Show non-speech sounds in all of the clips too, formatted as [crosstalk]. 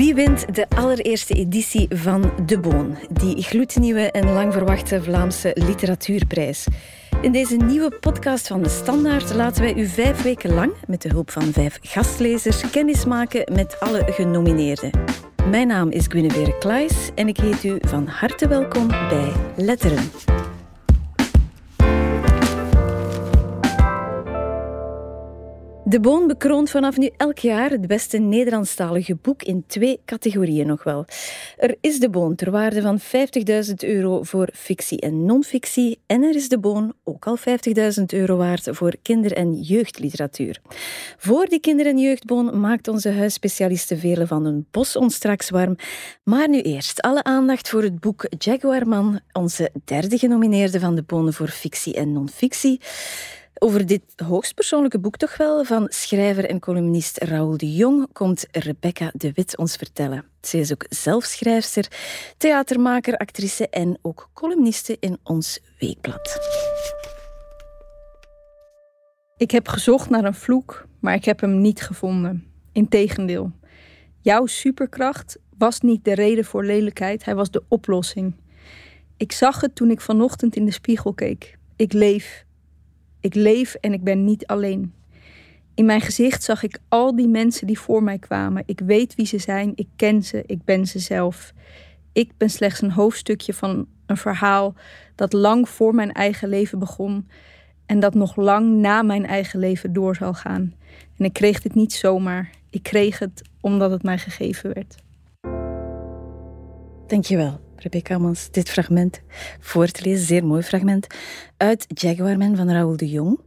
Wie wint de allereerste editie van De Boon, die gloednieuwe en lang verwachte Vlaamse literatuurprijs? In deze nieuwe podcast van De Standaard laten wij u vijf weken lang, met de hulp van vijf gastlezers, kennismaken met alle genomineerden. Mijn naam is Guinevere Klaes en ik heet u van harte welkom bij Letteren. De Boon bekroont vanaf nu elk jaar het beste Nederlandstalige boek in twee categorieën nog wel. Er is De Boon ter waarde van 50.000 euro voor fictie en non-fictie en er is De Boon ook al 50.000 euro waard voor kinder- en jeugdliteratuur. Voor die kinder- en jeugdboon maakt onze huisspecialiste Vele van een Bos ons straks warm. Maar nu eerst alle aandacht voor het boek Jaguarman, onze derde genomineerde van De Boon voor fictie en non-fictie. Over dit hoogstpersoonlijke boek toch wel van schrijver en columnist Raoul de Jong komt Rebecca de Wit ons vertellen. Ze is ook zelf schrijfster, theatermaker, actrice en ook columniste in ons weekblad. Ik heb gezocht naar een vloek, maar ik heb hem niet gevonden. Integendeel, jouw superkracht was niet de reden voor lelijkheid, hij was de oplossing. Ik zag het toen ik vanochtend in de spiegel keek. Ik leef, ik leef en ik ben niet alleen. In mijn gezicht zag ik al die mensen die voor mij kwamen. Ik weet wie ze zijn, ik ken ze, ik ben ze zelf. Ik ben slechts een hoofdstukje van een verhaal dat lang voor mijn eigen leven begon en dat nog lang na mijn eigen leven door zal gaan. En ik kreeg dit niet zomaar. Ik kreeg het omdat het mij gegeven werd. Dankjewel, Rebecca Mans, dit fragment voor te lezen. Zeer mooi fragment uit Jaguarman van Raoul de Jong.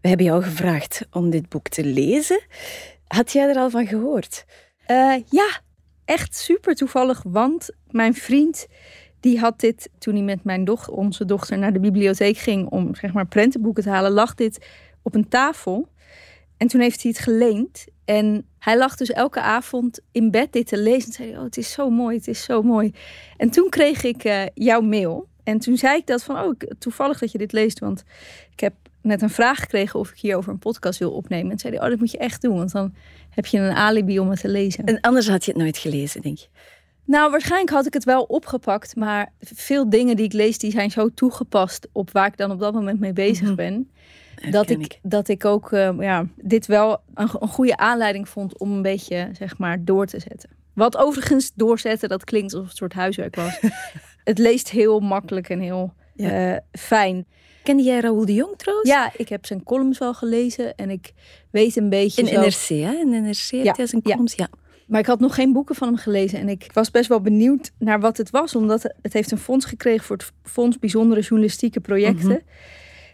We hebben jou gevraagd om dit boek te lezen. Had jij er al van gehoord? Uh, ja, echt super toevallig, want mijn vriend die had dit toen hij met mijn dochter, onze dochter naar de bibliotheek ging om zeg maar prentenboeken te halen, lag dit op een tafel. En toen heeft hij het geleend. En hij lag dus elke avond in bed dit te lezen. En zei: Oh, het is zo mooi, het is zo mooi. En toen kreeg ik uh, jouw mail. En toen zei ik dat van: Oh, toevallig dat je dit leest. Want ik heb net een vraag gekregen of ik hierover een podcast wil opnemen. En zei hij: Oh, dat moet je echt doen. Want dan heb je een alibi om het te lezen. En anders had je het nooit gelezen, denk je? Nou, waarschijnlijk had ik het wel opgepakt. Maar veel dingen die ik lees, die zijn zo toegepast op waar ik dan op dat moment mee bezig mhm. ben dat ik, dat ik ook uh, ja, dit wel een, een, goede aanleiding vond om een beetje zeg maar door te zetten. Wat overigens doorzetten, dat klinkt alsof het een soort huiswerk was. [laughs] het leest heel makkelijk en heel ja. uh, fijn. Kende jij Raoul de Jong trouwens? Ja, ik heb zijn columns wel gelezen en ik weet een beetje. In NRC, hè? In NRC ja. hij zijn columns, ja. Maar ik had nog geen boeken van hem gelezen. En ik was best wel benieuwd naar wat het was. Omdat het heeft een fonds gekregen voor het Fonds Bijzondere Journalistieke Projecten. Mm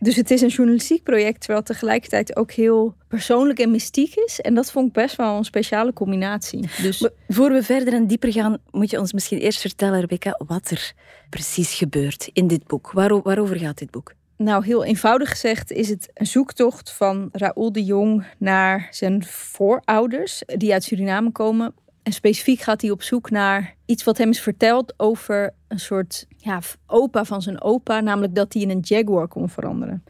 dus het is een journalistiek project, terwijl het tegelijkertijd ook heel persoonlijk en mystiek is. En dat vond ik best wel een speciale combinatie. Dus... voor we verder en dieper gaan, moet je ons misschien eerst vertellen, Rebecca, wat er precies gebeurt in dit boek. waarover gaat dit boek? Nou, heel eenvoudig gezegd is het een zoektocht van Raoul de Jong naar zijn voorouders, die uit Suriname komen. En specifiek gaat hij op zoek naar iets wat hem is verteld over een soort ja, opa van zijn opa, namelijk dat hij in een jaguar kon veranderen.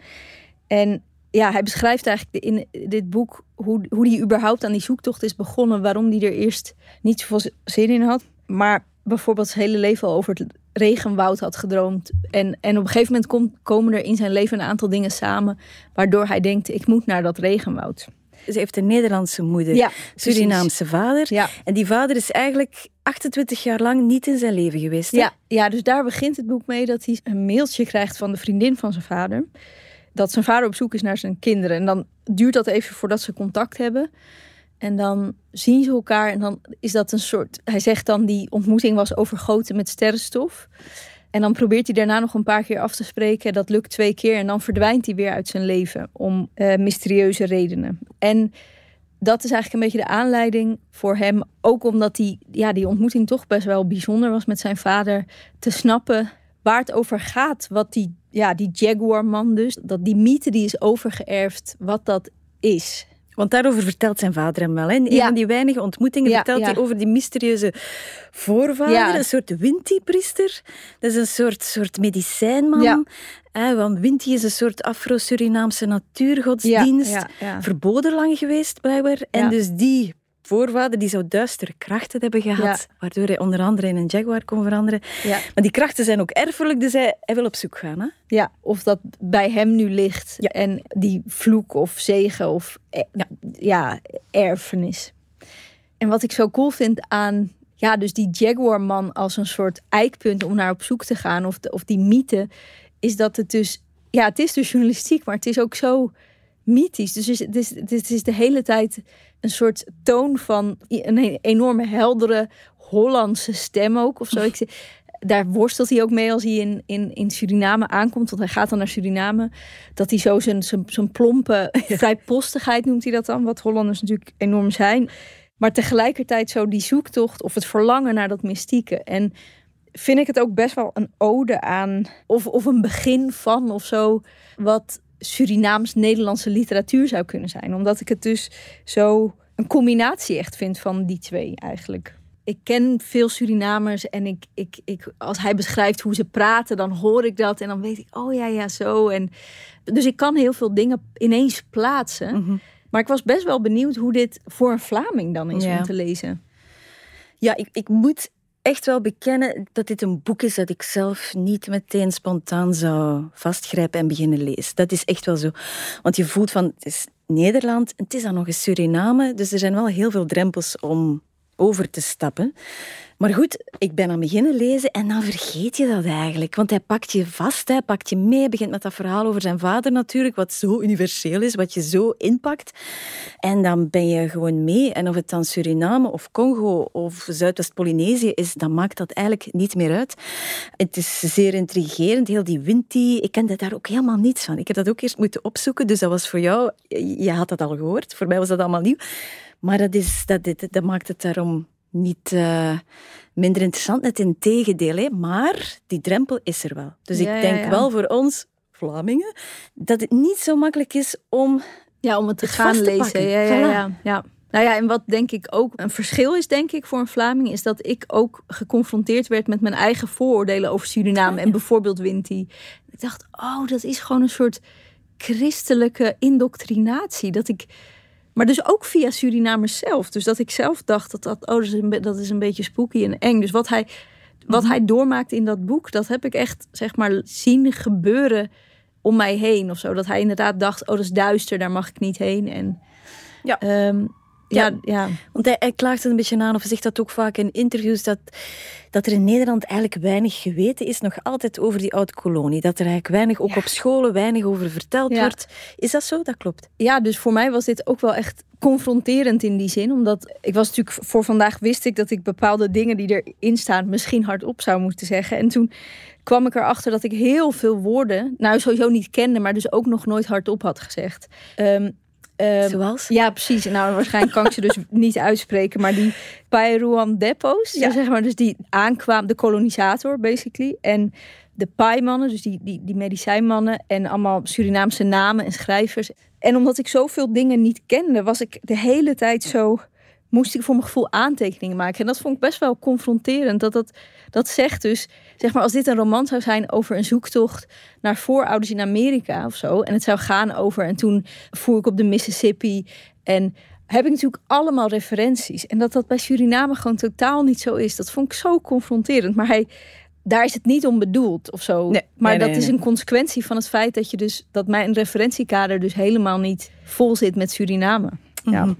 En ja, hij beschrijft eigenlijk in dit boek hoe, hoe hij überhaupt aan die zoektocht is begonnen, waarom hij er eerst niet zoveel zin in had, maar bijvoorbeeld zijn hele leven al over het regenwoud had gedroomd. En, en op een gegeven moment komen er in zijn leven een aantal dingen samen, waardoor hij denkt, ik moet naar dat regenwoud. Ze heeft een Nederlandse moeder, ja, Surinaamse vader. Ja. En die vader is eigenlijk 28 jaar lang niet in zijn leven geweest. Ja, ja, dus daar begint het boek mee dat hij een mailtje krijgt van de vriendin van zijn vader. Dat zijn vader op zoek is naar zijn kinderen. En dan duurt dat even voordat ze contact hebben. En dan zien ze elkaar en dan is dat een soort. Hij zegt dan die ontmoeting was overgoten met sterrenstof. En dan probeert hij daarna nog een paar keer af te spreken. Dat lukt twee keer en dan verdwijnt hij weer uit zijn leven om uh, mysterieuze redenen. En dat is eigenlijk een beetje de aanleiding voor hem. Ook omdat die, ja, die ontmoeting toch best wel bijzonder was met zijn vader. Te snappen waar het over gaat. Wat die, ja, die Jaguar-man dus. Dat die mythe die is overgeërfd, wat dat is. Want daarover vertelt zijn vader hem wel. Hè? In een van die weinige ontmoetingen vertelt hij over die mysterieuze voorvader. Een soort Winti-priester. Dat is een soort, soort medicijnman. Want Winti is een soort Afro-Surinaamse natuurgodsdienst. Verboden lang geweest, blijkbaar. En dus die voorvader die zou duistere krachten hebben gehad, waardoor hij onder andere in een jaguar kon veranderen. Ja. Maar die krachten zijn ook erfelijk, dus hij, hij wil op zoek gaan. Hè? Ja, of dat bij hem nu ligt ja. en die vloek of zegen of eh, ja. ja, erfenis. En wat ik zo cool vind aan ja, dus die Jaguar-man als een soort eikpunt om naar op zoek te gaan, of, de, of die mythe, is dat het dus, ja, het is dus journalistiek, maar het is ook zo mythisch. Dus het is, het is de hele tijd een soort toon van een enorme heldere Hollandse stem ook, of zo. [laughs] Ik, daar worstelt hij ook mee als hij in, in, in Suriname aankomt. Want hij gaat dan naar Suriname. Dat hij zo zijn, zijn, zijn plompe [laughs] vrijpostigheid noemt hij dat dan. Wat Hollanders natuurlijk enorm zijn. Maar tegelijkertijd zo die zoektocht of het verlangen naar dat mystieke. En vind ik het ook best wel een ode aan, of, of een begin van of zo, wat Surinaams-Nederlandse literatuur zou kunnen zijn. Omdat ik het dus zo een combinatie echt vind van die twee eigenlijk. Ik ken veel Surinamers en ik, ik, ik, als hij beschrijft hoe ze praten, dan hoor ik dat en dan weet ik, oh ja, ja, zo. En, dus ik kan heel veel dingen ineens plaatsen. Mhm. Maar ik was best wel benieuwd hoe dit voor een Vlaming dan is om te lezen. Ja, ik, ik moet echt wel bekennen dat dit een boek is dat ik zelf niet meteen spontaan zou vastgrijpen en beginnen lezen. Dat is echt wel zo. Want je voelt van, het is Nederland, het is dan nog eens Suriname, dus er zijn wel heel veel drempels om over te stappen. Maar goed, ik ben aan beginnen lezen en dan vergeet je dat eigenlijk. Want hij pakt je vast, hij pakt je mee, begint met dat verhaal over zijn vader natuurlijk, wat zo universeel is, wat je zo inpakt. En dan ben je gewoon mee. En of het dan Suriname of Congo of Zuidwest-Polynesië is, dan maakt dat eigenlijk niet meer uit. Het is zeer intrigerend, heel die Winti. Ik kende daar ook helemaal niets van. Ik heb dat ook eerst moeten opzoeken, dus dat was voor jou, je had dat al gehoord. Voor mij was dat allemaal nieuw. Maar dat, is, dat, dat maakt het daarom niet uh, minder interessant, net in tegendeel. Hè. Maar die drempel is er wel. Dus ik denk wel voor ons, Vlamingen, dat het niet zo makkelijk is om. Ja, om het te gaan lezen. Ja, ja, ja, ja. Nou ja, en wat denk ik ook een verschil is, denk ik, voor een Vlaming, is dat ik ook geconfronteerd werd met mijn eigen vooroordelen over Suriname en bijvoorbeeld Winti. Ik dacht, oh, dat is gewoon een soort christelijke indoctrinatie. Dat ik maar dus ook via Surinamers zelf. Dus dat ik zelf dacht dat dat, oh, dat is een, dat is een beetje spooky en eng. Dus wat hij, wat mhm. hij doormaakt in dat boek, dat heb ik echt zeg maar zien gebeuren om mij heen of zo. Dat hij inderdaad dacht, oh dat is duister, daar mag ik niet heen. En ja. Ehm, ja, ja, want hij, hij klaagt er een beetje aan, of zegt dat ook vaak in interviews, dat, dat er in Nederland eigenlijk weinig geweten is, nog altijd over die oude kolonie. Dat er eigenlijk weinig, ook op scholen, weinig over verteld wordt. Is dat zo? Dat klopt. Ja, dus voor mij was dit ook wel echt confronterend in die zin. Omdat ik was natuurlijk voor vandaag wist ik dat ik bepaalde dingen die erin staan misschien hardop zou moeten zeggen. En toen kwam ik erachter dat ik heel veel woorden, nou sowieso niet kende, maar dus ook nog nooit hardop had gezegd. Um, Um, Zoals? Ja, precies. Nou, waarschijnlijk kan ik ze dus [laughs] niet uitspreken. Maar die Pairuan depots, ja. zeg maar, dus die aankwam, de kolonisator basically. En de Pai-mannen, dus die, die, die medicijnmannen. En allemaal Surinaamse namen en schrijvers. En omdat ik zoveel dingen niet kende, was ik de hele tijd zo moest ik voor mijn gevoel aantekeningen maken. En dat vond ik best wel confronterend. Dat, dat, dat zegt dus, zeg maar, als dit een roman zou zijn over een zoektocht naar voorouders in Amerika of zo. En het zou gaan over, en toen voer ik op de Mississippi. En heb ik natuurlijk allemaal referenties. En dat dat bij Suriname gewoon totaal niet zo is. Dat vond ik zo confronterend. Maar hij, daar is het niet om bedoeld of zo. Nee, maar dat is een consequentie van het feit dat je dus dat mijn referentiekader dus helemaal niet vol zit met Suriname. Ja. Mhm.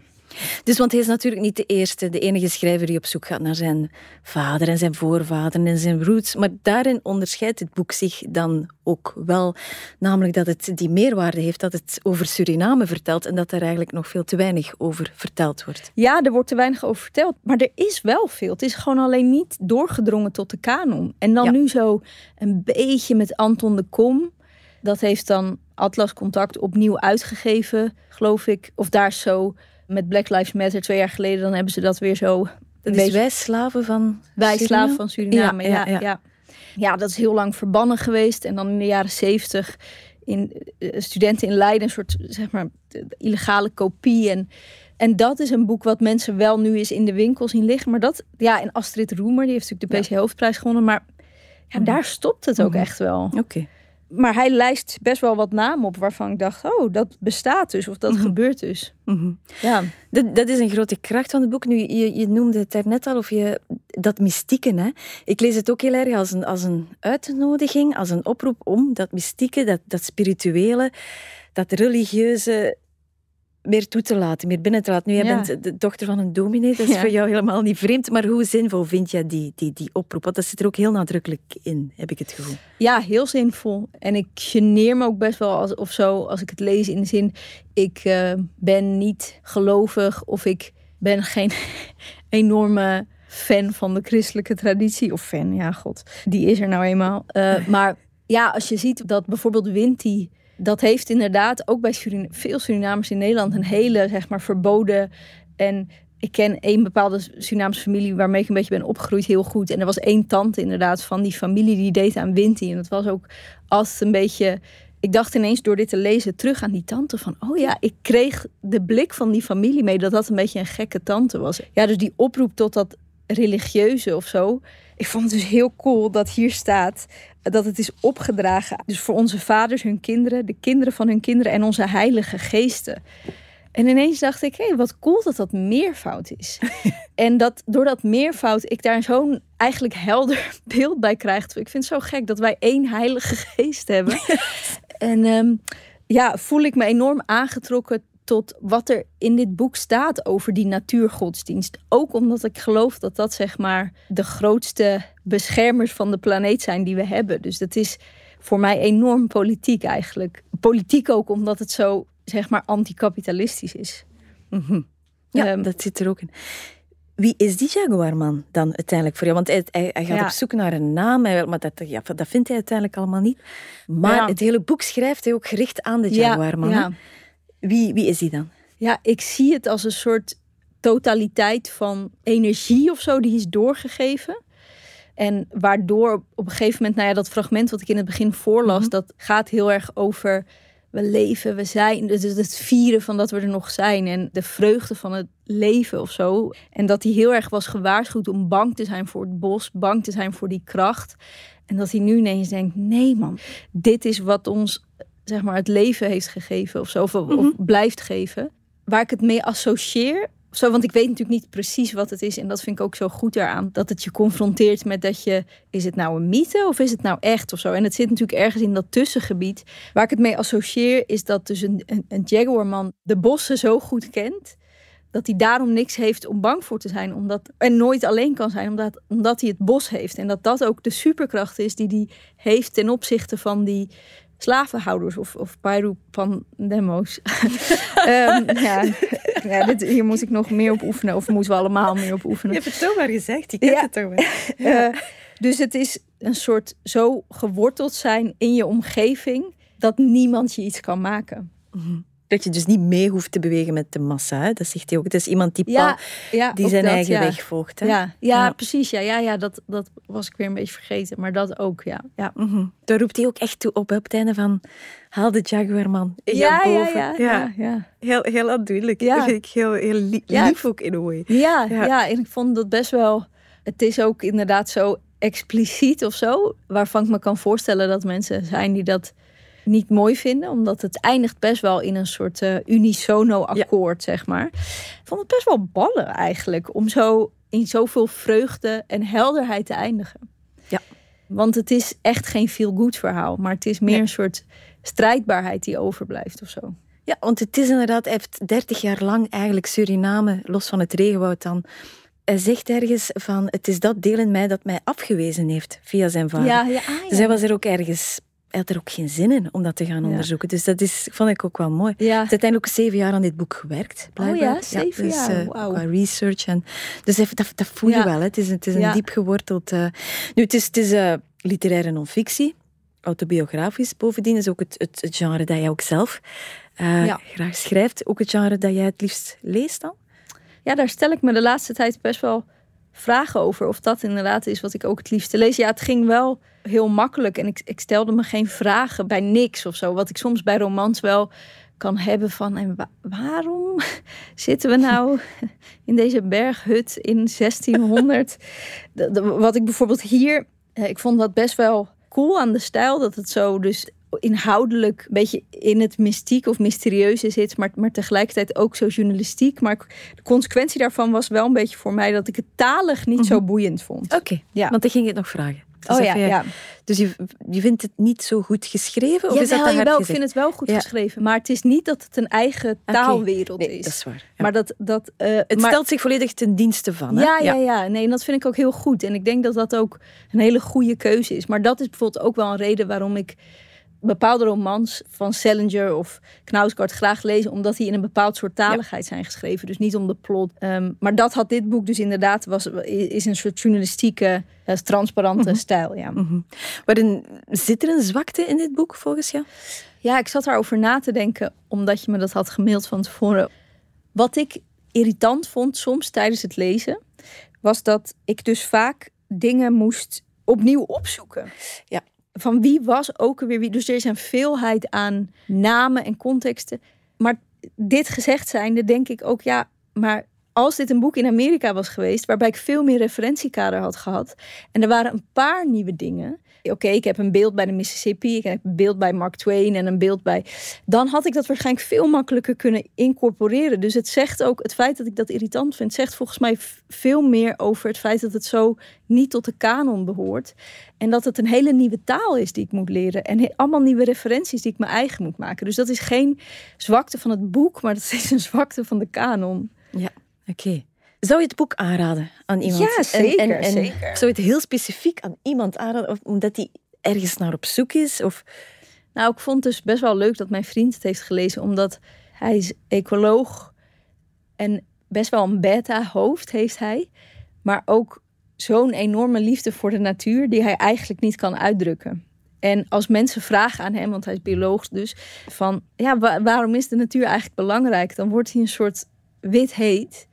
Dus want hij is natuurlijk niet de eerste, de enige schrijver die op zoek gaat naar zijn vader en zijn voorvader en zijn roots. Maar daarin onderscheidt het boek zich dan ook wel. Namelijk dat het die meerwaarde heeft, dat het over Suriname vertelt en dat er eigenlijk nog veel te weinig over verteld wordt. Ja, er wordt te weinig over verteld. Maar er is wel veel. Het is gewoon alleen niet doorgedrongen tot de kanon. En dan nu zo een beetje met Anton de Kom. Dat heeft dan Atlas Contact opnieuw uitgegeven, geloof ik. Of daar zo met Black Lives Matter twee jaar geleden, dan hebben ze dat weer zo. Een beetje... wij slaven van Wij slaven van Suriname, ja ja, ja ja, dat is heel lang verbannen geweest. En dan in de jaren zeventig in uh, studenten in Leiden, een soort zeg maar illegale kopie. En, en dat is een boek wat mensen wel nu eens in de winkel zien liggen. Maar dat, ja, en Astrid Roemer, die heeft natuurlijk de PC Hoofdprijs gewonnen. Maar ja, mhm. daar stopt het ook mhm. echt wel. Oké. Maar hij lijst best wel wat namen op waarvan ik dacht, oh, dat bestaat dus of dat Mhm. gebeurt dus. Mhm. Ja, Dat, dat is een grote kracht van het boek. Nu, je, je noemde het daarnet al, of je, dat mystieke. Hè? Ik lees het ook heel erg als een, als een uitnodiging, als een oproep om dat mystieke, dat, dat spirituele, dat religieuze meer toe te laten, meer binnen te laten. Nu, jij Ja. bent de dochter van een dominee, dat is Ja. voor jou helemaal niet vreemd. Maar hoe zinvol vind jij die, die, die oproep? Want dat zit er ook heel nadrukkelijk in, heb ik het gevoel. ja, heel zinvol. En ik geneer me ook best wel als, of zo als ik het lees in de zin, ik eh, ben niet gelovig of ik ben geen [laughs] enorme fan van de christelijke traditie. Of fan, ja, god, die is er nou eenmaal. Eh, [laughs] maar ja, als je ziet dat bijvoorbeeld Winti, dat heeft inderdaad ook bij veel Surinamers in Nederland een hele, zeg maar, verboden en ik ken één bepaalde Surinaamse familie waarmee ik een beetje ben opgegroeid heel goed. En er was één tante inderdaad van die familie die deed aan Winti. En dat was ook altijd een beetje... Ik dacht ineens door dit te lezen terug aan die tante van... Oh ja, ik kreeg de blik van die familie mee dat dat een beetje een gekke tante was. Ja, dus die oproep tot dat religieuze of zo. Ik vond het dus heel cool dat hier staat dat het is opgedragen. Dus voor onze vaders, hun kinderen, de kinderen van hun kinderen en onze heilige geesten. En ineens dacht ik, hé, hey, wat cool dat dat meervoud is. [laughs] en dat door dat meervoud ik daar zo'n eigenlijk helder [laughs] beeld bij krijg. Ik vind het zo gek dat wij één heilige geest hebben. [laughs] en ehm, ja, voel ik me enorm aangetrokken tot wat er in dit boek staat over die natuurgodsdienst. Ook omdat ik geloof dat dat zeg maar de grootste beschermers van de planeet zijn die we hebben. Dus dat is voor mij enorm politiek eigenlijk. Politiek ook omdat het zo zeg maar anticapitalistisch is. Mhm. Ja, Ehm, dat zit er ook in. Wie is die Jaguarman dan uiteindelijk voor jou? Want hij, hij, hij gaat Ja. op zoek naar een naam, hij- maar dat, ja, dat vindt hij uiteindelijk allemaal niet. Maar Ja. het hele boek schrijft hij ook gericht aan de Jaguarman. ja. Wie, wie is die dan? Ja, ik zie het als een soort totaliteit van energie of zo die is doorgegeven. En waardoor op een gegeven moment, nou ja, dat fragment wat ik in het begin voorlas, Mhm. dat gaat heel erg over we leven, we zijn. Dus het vieren van dat we er nog zijn en de vreugde van het leven of zo. En dat hij heel erg was gewaarschuwd om bang te zijn voor het bos, bang te zijn voor die kracht. En dat hij nu ineens denkt: nee man, dit is wat ons zeg maar het leven heeft gegeven of zo, of, of Mhm. blijft geven. Waar ik het mee associeer. Zo, want ik weet natuurlijk niet precies wat het is. En dat vind ik ook zo goed eraan. Dat het je confronteert met dat je... Is het nou een mythe of is het nou echt of zo? En het zit natuurlijk ergens in dat tussengebied. Waar ik het mee associeer is dat dus een, een, een Jaguarman de bossen zo goed kent... dat hij daarom niks heeft om bang voor te zijn. Omdat, en nooit alleen kan zijn, omdat, omdat hij het bos heeft. En dat dat ook de superkracht is die hij heeft ten opzichte van die slavenhouders of, of Pairupandemo's. [laughs] Ehm ja, ja dit, hier moet ik nog meer op oefenen. Of moeten we allemaal meer op oefenen. Je hebt het toch maar gezegd, je kent Ja. het toch wel. Eh, dus het is een soort zo geworteld zijn in je omgeving... dat niemand je iets kan maken. Dat je dus niet mee hoeft te bewegen met de massa. Hè? Dat zegt hij ook. Het is iemand die, Ja, pa- ja, die zijn dat, eigen ja. weg volgt. Hè? Ja, ja, Ja. precies. Ja, ja, ja dat, dat was ik weer een beetje vergeten. Maar dat ook, ja. ja. Mhm. Daar roept hij ook echt toe op, hè, op het einde van... Haal de Jaguarman in Ja, ja, boven. ja, ja, ja. Heel, heel aandoenlijk. Ja. Dat vind ik heel, heel li- Ja. lief ook in een way. Ja, Ja. ja. en ik vond dat best wel. Het is ook inderdaad zo expliciet of zo, waarvan ik me kan voorstellen dat mensen zijn die dat niet mooi vinden, omdat het eindigt best wel in een soort eh, unisono akkoord, zeg maar. Ik vond het best wel ballen eigenlijk om zo in zoveel vreugde en helderheid te eindigen. Ja. Want het is echt geen feel-good verhaal, maar het is meer Nee. een soort strijdbaarheid die overblijft of zo. Ja, want het is inderdaad... Hij heeft 30 jaar lang eigenlijk Suriname, los van het regenwoud dan... Hij zegt ergens van... Het is dat deel in mij dat mij afgewezen heeft via zijn vader. Ja, ja, ah, ja. Dus hij was er ook ergens... Hij had er ook geen zin in om dat te gaan Ja. onderzoeken. Dus dat is, vond ik ook wel mooi. Hij ja. heeft uiteindelijk ook zeven jaar aan dit boek gewerkt. Blijkbaar. ja, zeven dus, jaar, eh. Qua research. En, dus dat, dat, dat voel je wel. Hè. Het is, het is een diep geworteld... eh, nu, het is, het is eh, literaire non-fictie. Autobiografisch. Bovendien is ook het, het, het genre dat jij ook zelf graag schrijft. Ook het genre dat jij het liefst leest dan? Ja, daar stel ik me de laatste tijd best wel vragen over. Of dat inderdaad is wat ik ook het liefste lees. Ja, het ging wel heel makkelijk. En ik, ik stelde me geen vragen bij niks of zo. Wat ik soms bij romans wel kan hebben van... En wa- waarom [laughs] zitten we nou [laughs] in deze berghut in 1600? De- de- wat ik bijvoorbeeld hier... eh, Ik vond dat best wel cool aan de stijl. Dat het zo dus inhoudelijk een beetje in het mystiek of mysterieuze zit, maar, maar tegelijkertijd ook zo journalistiek. Maar de consequentie daarvan was wel een beetje voor mij dat ik het talig niet zo mhm. boeiend vond. Oké, ja. want ik ging het nog vragen. Dus oh ja, ja. Dus je, je vindt het niet zo goed geschreven? Of ja, is dat wel, wel, ik vind het wel goed geschreven. Maar het is niet dat het een eigen taalwereld nee, is. dat is waar. Maar dat, dat, uh, het stelt zich volledig ten dienste van. Hè? Ja, ja, ja. Nee, en dat vind ik ook heel goed. En ik denk dat dat ook een hele goede keuze is. Maar dat is bijvoorbeeld ook wel een reden waarom ik bepaalde romans van Salinger of Knausgaard graag lezen, omdat die in een bepaald soort taligheid zijn geschreven. Dus niet om de plot. Um, maar dat had dit boek dus inderdaad, was, is een soort journalistieke, uh, transparante mhm. stijl. Ja. Mm Waarin zit er een zwakte in dit boek volgens jou? Ja, ik zat daarover na te denken, omdat je me dat had gemaild van tevoren. Wat ik irritant vond soms tijdens het lezen, was dat ik dus vaak dingen moest opnieuw opzoeken. Ja van wie was ook weer wie. Dus er is een veelheid aan namen en contexten. Maar dit gezegd zijnde denk ik ook, ja, maar als dit een boek in Amerika was geweest, waarbij ik veel meer referentiekader had gehad, en er waren een paar nieuwe dingen, oké, ik heb een beeld bij de Mississippi, ik heb een beeld bij Mark Twain en een beeld bij. Dan had ik dat waarschijnlijk veel makkelijker kunnen incorporeren. Dus het zegt ook, het feit dat ik dat irritant vind, zegt volgens mij veel meer over het feit dat het zo niet tot de kanon behoort. En dat het een hele nieuwe taal is die ik moet leren. En allemaal nieuwe referenties die ik mijn eigen moet maken. Dus dat is geen zwakte van het boek, maar dat is een zwakte van de kanon. Ja, oké. Zou je het boek aanraden aan iemand? Ja, zeker. En, en, zeker. Zou je het heel specifiek aan iemand aanraden? Of omdat hij ergens naar op zoek is? Of... Nou, ik vond het dus best wel leuk dat mijn vriend het heeft gelezen. Omdat hij is ecoloog en best wel een beta-hoofd heeft hij. Maar ook zo'n enorme liefde voor de natuur die hij eigenlijk niet kan uitdrukken. En als mensen vragen aan hem, want hij is bioloog dus, van ja, waarom is de natuur eigenlijk belangrijk? Dan wordt hij een soort wit heet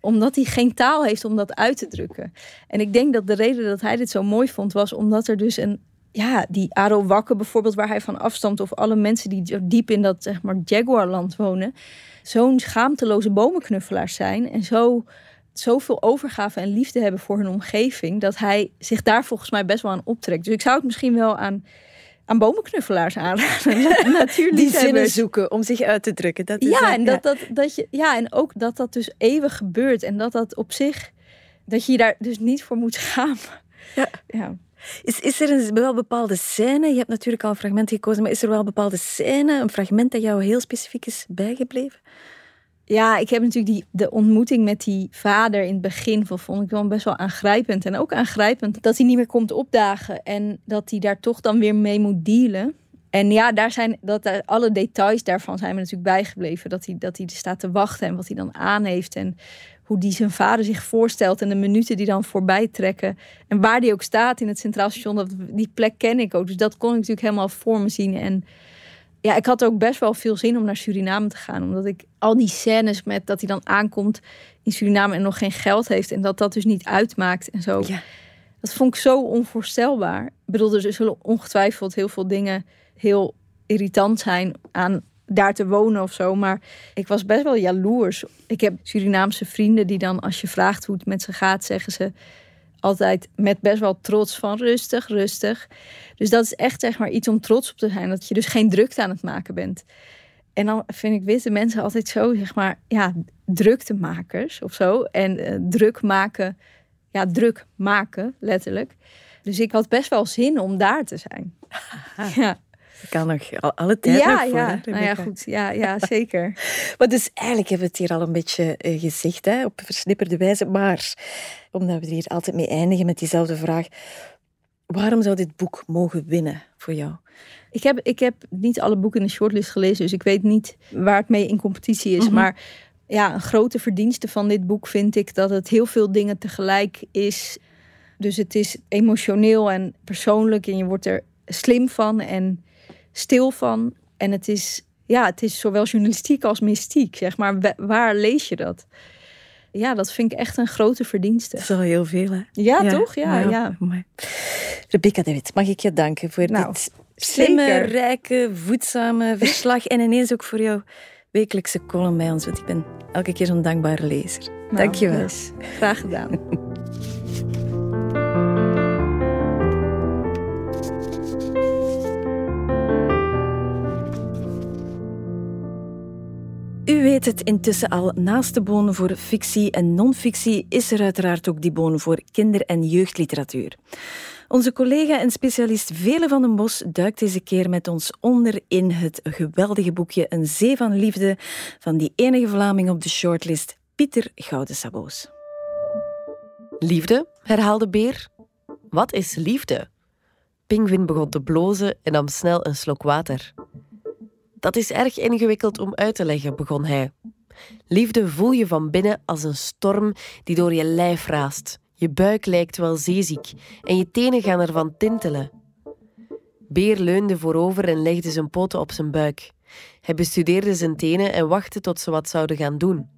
omdat hij geen taal heeft om dat uit te drukken. En ik denk dat de reden dat hij dit zo mooi vond, was omdat er dus een. Ja, die Arowakken bijvoorbeeld, waar hij van afstamt, of alle mensen die diep in dat zeg maar Jaguarland wonen, zo'n schaamteloze bomenknuffelaars zijn en zo zoveel overgave en liefde hebben voor hun omgeving, dat hij zich daar volgens mij best wel aan optrekt. Dus ik zou het misschien wel aan aan bomenknuffelaars aanraden. [laughs] Natuurlijk. Die zinnen zoeken om zich uit te drukken. Dat is ja, en dat, dat, dat je, ja, en ook dat dat dus eeuwig gebeurt. En dat dat op zich, dat je je daar dus niet voor moet schamen. Ja. ja. Is, is er een wel bepaalde scène? Je hebt natuurlijk al een fragment gekozen, maar is er wel een bepaalde scène, een fragment dat jou heel specifiek is bijgebleven? Ja, ik heb natuurlijk die, de ontmoeting met die vader in het begin van, vond ik wel best wel aangrijpend. En ook aangrijpend dat hij niet meer komt opdagen en dat hij daar toch dan weer mee moet dealen. En ja, daar zijn, dat, alle details daarvan zijn me natuurlijk bijgebleven. Dat hij, dat hij staat te wachten en wat hij dan aan heeft. En hoe die zijn vader zich voorstelt en de minuten die dan voorbij trekken. En waar die ook staat in het Centraal Station, dat, die plek ken ik ook. Dus dat kon ik natuurlijk helemaal voor me zien. En ja, ik had ook best wel veel zin om naar Suriname te gaan. Omdat ik al die scènes met dat hij dan aankomt in Suriname en nog geen geld heeft. En dat dat dus niet uitmaakt en zo. Ja. Dat vond ik zo onvoorstelbaar. Ik bedoel, er zullen ongetwijfeld heel veel dingen heel irritant zijn aan daar te wonen of zo. Maar ik was best wel jaloers. Ik heb Surinaamse vrienden die dan, als je vraagt hoe het met ze gaat, zeggen ze altijd met best wel trots van rustig, rustig. Dus dat is echt zeg maar iets om trots op te zijn. Dat je dus geen drukte aan het maken bent. En dan vind ik witte mensen altijd zo, zeg maar, ja, druktemakers of zo. En uh, druk maken, ja, druk maken, letterlijk. Dus ik had best wel zin om daar te zijn. [laughs] ja. Ik kan nog alle tijd ja, voor, ja. Nou ja, goed. Ja, ja [laughs] zeker. maar dus eigenlijk hebben we het hier al een beetje uh, gezegd, hè, op versnipperde wijze. Maar omdat we hier altijd mee eindigen met diezelfde vraag. Waarom zou dit boek mogen winnen voor jou? Ik heb, ik heb niet alle boeken in de shortlist gelezen, dus ik weet niet waar het mee in competitie is. Mhm. Maar ja, een grote verdienste van dit boek vind ik dat het heel veel dingen tegelijk is. Dus het is emotioneel en persoonlijk en je wordt er slim van en stil van. En het is, ja, het is zowel journalistiek als mystiek, zeg maar. Waar lees je dat? Ja, dat vind ik echt een grote verdienste. Dat is heel veel, hè? Ja, toch? Ja, ja. ja. Rebecca de Wit, mag ik je danken voor nou, dit slimme, rijke, voedzame [laughs] verslag. en ineens ook voor jouw wekelijkse column bij ons. Want ik ben elke keer zo'n dankbare lezer. Nou, Dank je wel. Graag gedaan. [laughs] weet het intussen al. Naast de boon voor fictie en non-fictie is er uiteraard ook die boon voor kinder- en jeugdliteratuur. Onze collega en specialist Vele van den Bos duikt deze keer met ons onder in het geweldige boekje Een Zee van Liefde van die enige Vlaming op de shortlist, Pieter Goudensaboos. Liefde, herhaalde Beer. Wat is liefde? Pingvin begon te blozen en nam snel een slok water. Dat is erg ingewikkeld om uit te leggen, begon hij. Liefde voel je van binnen als een storm die door je lijf raast. Je buik lijkt wel zeeziek en je tenen gaan ervan tintelen. Beer leunde voorover en legde zijn poten op zijn buik. Hij bestudeerde zijn tenen en wachtte tot ze wat zouden gaan doen.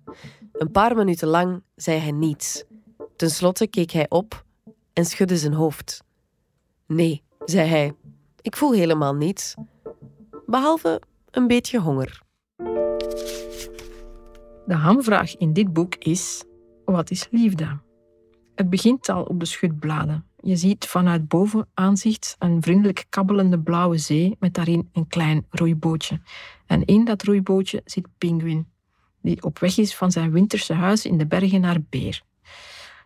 Een paar minuten lang zei hij niets. Ten slotte keek hij op en schudde zijn hoofd. Nee, zei hij, ik voel helemaal niets. Behalve een beetje honger. De hamvraag in dit boek is: wat is liefde? Het begint al op de schutbladen. Je ziet vanuit boven aanzicht een vriendelijk kabbelende blauwe zee met daarin een klein roeibootje. En in dat roeibootje zit Pinguïn, die op weg is van zijn winterse huis in de bergen naar Beer.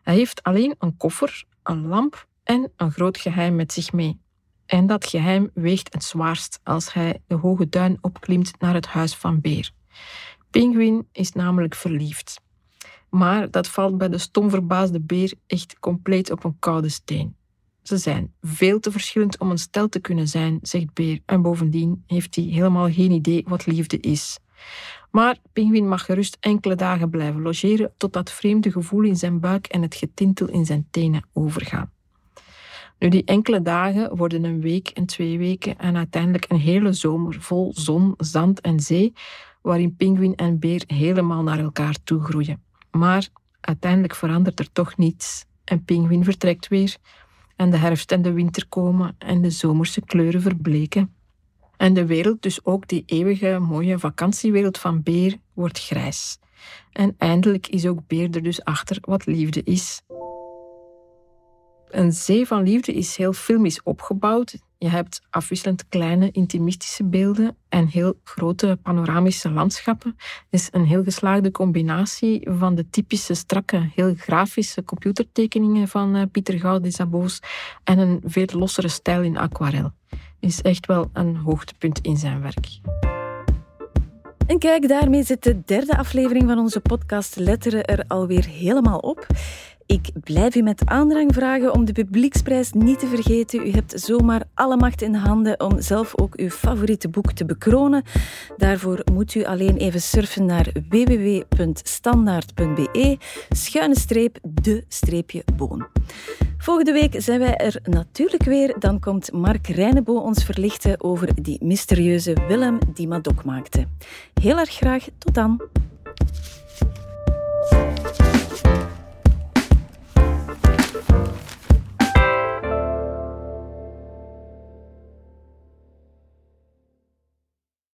Hij heeft alleen een koffer, een lamp en een groot geheim met zich mee. En dat geheim weegt het zwaarst als hij de hoge duin opklimt naar het huis van Beer. Pinguïn is namelijk verliefd. Maar dat valt bij de stomverbaasde beer echt compleet op een koude steen. Ze zijn veel te verschillend om een stel te kunnen zijn, zegt Beer. En bovendien heeft hij helemaal geen idee wat liefde is. Maar Pinguïn mag gerust enkele dagen blijven logeren tot dat vreemde gevoel in zijn buik en het getintel in zijn tenen overgaan. Nu, die enkele dagen worden een week en twee weken en uiteindelijk een hele zomer vol zon, zand en zee, waarin pinguïn en beer helemaal naar elkaar toe groeien. Maar uiteindelijk verandert er toch niets en pinguïn vertrekt weer en de herfst en de winter komen en de zomerse kleuren verbleken. En de wereld, dus ook die eeuwige mooie vakantiewereld van Beer, wordt grijs. En eindelijk is ook Beer er dus achter wat liefde is. Een zee van liefde is heel filmisch opgebouwd. Je hebt afwisselend kleine intimistische beelden en heel grote panoramische landschappen. Het is een heel geslaagde combinatie van de typische strakke, heel grafische computertekeningen van uh, Pieter Gaudisaboos en een veel lossere stijl in aquarel. Is echt wel een hoogtepunt in zijn werk. En kijk, daarmee zit de derde aflevering van onze podcast Letteren er alweer helemaal op. Ik blijf u met aandrang vragen om de publieksprijs niet te vergeten. U hebt zomaar alle macht in handen om zelf ook uw favoriete boek te bekronen. Daarvoor moet u alleen even surfen naar www.standaard.be schuine streep de streepje boon. Volgende week zijn wij er natuurlijk weer. Dan komt Mark Reinebo ons verlichten over die mysterieuze Willem die Madoc maakte. Heel erg graag. Tot dan.